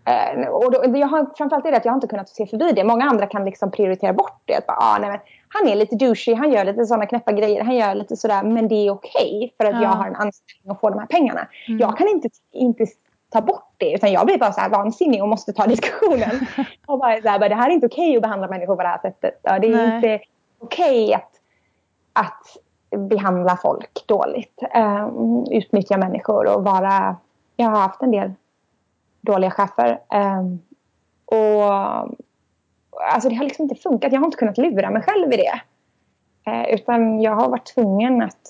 Eh, och då, jag har, framförallt är det att jag har inte kunnat se förbi det. Många andra kan liksom prioritera bort det. Att bara, ah, nej, men han är lite douchey, han gör lite sådana knäppa grejer, han gör lite sådär. Men det är okej för att Ja. jag har en anställning och får de här pengarna. Mm. Jag kan inte, inte ta bort det. Utan jag blir bara så här vansinnig och måste ta (laughs) diskussionen. och bara, så här, bara, det här är inte okej att behandla människor på det här sättet. Ja, det är Nej. inte okej att, att behandla folk dåligt. Um, utnyttja människor och vara... Jag har haft en del dåliga chefer. Ehm, och alltså det har liksom inte funkat. Jag har inte kunnat lura mig själv i det. Eh, utan jag har varit tvungen att...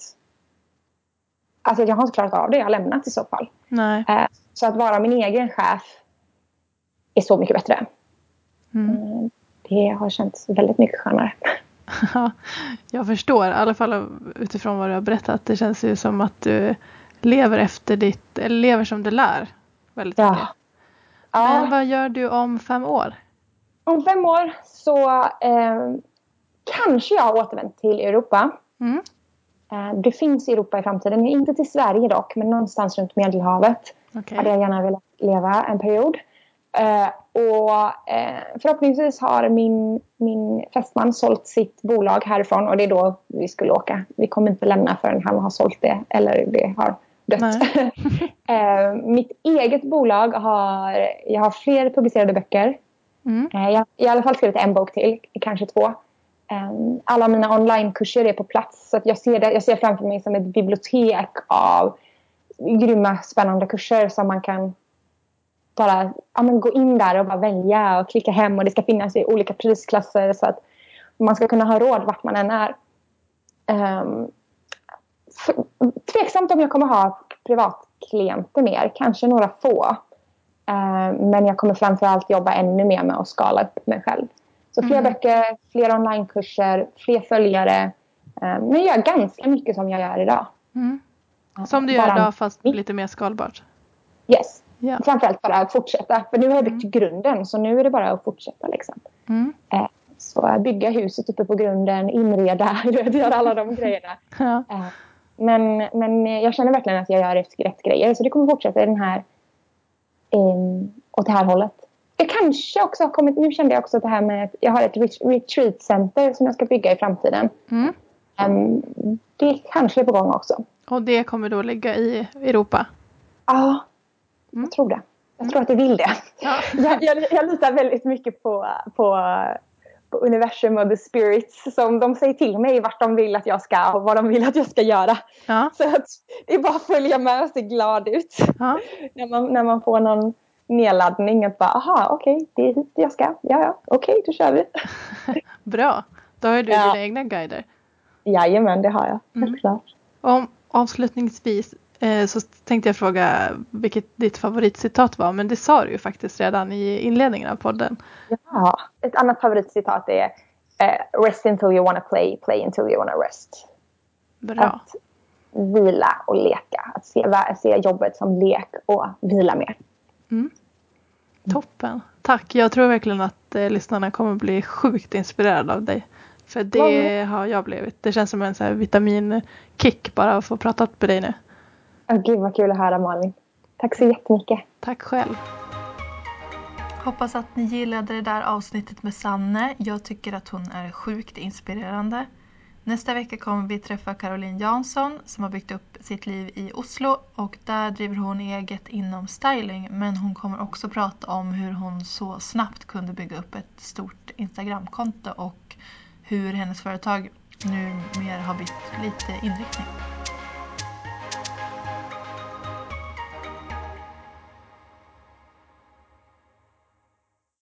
Alltså jag har inte klarat av det. Jag har lämnat i så fall. Nej. Eh, så att vara min egen chef är så mycket bättre. Mm. Mm, det har känts väldigt mycket skönare. (laughs) Ja, jag förstår, i alla fall utifrån vad du har berättat. Det känns ju som att du lever efter ditt, eller lever som du lär. Väldigt Ja. mycket. Ja. Men vad gör du om fem år? Om fem år så eh, kanske jag har återvänt till Europa. Mm. Eh, det finns Europa i framtiden. Inte till Sverige dock, men någonstans runt Medelhavet. Okej. hade jag gärna velat leva en period. Eh, och eh, förhoppningsvis har min, min fästman sålt sitt bolag härifrån och det är då vi skulle åka. Vi kommer inte lämna förrän han har sålt det eller det har dött. (laughs) eh, mitt eget bolag har, jag har fler publicerade böcker. Mm. Eh, jag har i alla fall skrivit en bok till, kanske två. Eh, alla mina onlinekurser är på plats så att jag, ser det, jag ser framför mig som ett bibliotek av grymma spännande kurser som man kan bara ja, men gå in där och bara välja och klicka hem och det ska finnas i olika prisklasser så att man ska kunna ha råd vart man än är. Um, tveksamt om jag kommer ha privatklienter mer, kanske några få. Ehm, men jag kommer framförallt jobba ännu mer med att skala upp mig själv. Så fler Mm. böcker, fler onlinekurser, fler följare. Um, men jag gör ganska mycket som jag gör idag. Mm. Som du gör idag fast lite mer skalbart? Yes. Ja. Framförallt bara att fortsätta. För nu har jag byggt mm. grunden så nu är det bara att fortsätta. Liksom. Mm. Eh, så bygga huset uppe på grunden, inreda, (laughs) göra alla de grejerna. (laughs) Ja. Men, men jag känner verkligen att jag gör rätt, rätt grejer. Så det kommer fortsätta i den här, um, åt det här hållet. Jag kanske också har kommit, nu kände jag också det här med att jag har ett retreat center som jag ska bygga i framtiden. Mm. Um, det kanske är på gång också. Och det kommer då ligga i Europa? Ja, mm. jag tror det. Jag mm. tror att det vill det. Ja. (laughs) jag, jag, jag litar väldigt mycket på, på på universum och the spirits som de säger till mig vart de vill att jag ska och vad de vill att jag ska göra. Ja. Så att det är bara att följa med och se glad ut. Ja. när, man, när man får någon nedladdning att bara aha okej okay, det är hit jag ska. Ja ja okej okay, då kör vi. (laughs) Bra, då har du ja. dina egna guider. Jajamän det har jag, helt mm. klart. Om, avslutningsvis så tänkte jag fråga vilket ditt favoritcitat var men det sa du ju faktiskt redan i inledningen av podden. Ja, ett annat favoritcitat är uh, Rest until you wanna play, play until you wanna rest. Bra. Att vila och leka. Att se, se jobbet som lek och vila mer. Mm. Toppen. Tack. Jag tror verkligen att eh, lyssnarna kommer bli sjukt inspirerade av dig. För det har jag blivit. Det känns som en så här vitaminkick bara att få prata med dig nu. Oh, gud vad kul att höra Malin. Tack så jättemycket. Tack själv. Hoppas att ni gillade det där avsnittet med Sanne. Jag tycker att hon är sjukt inspirerande. Nästa vecka kommer vi träffa Caroline Jansson som har byggt upp sitt liv i Oslo och där driver hon eget inom styling men hon kommer också prata om hur hon så snabbt kunde bygga upp ett stort Instagramkonto och hur hennes företag numera har bytt lite inriktning.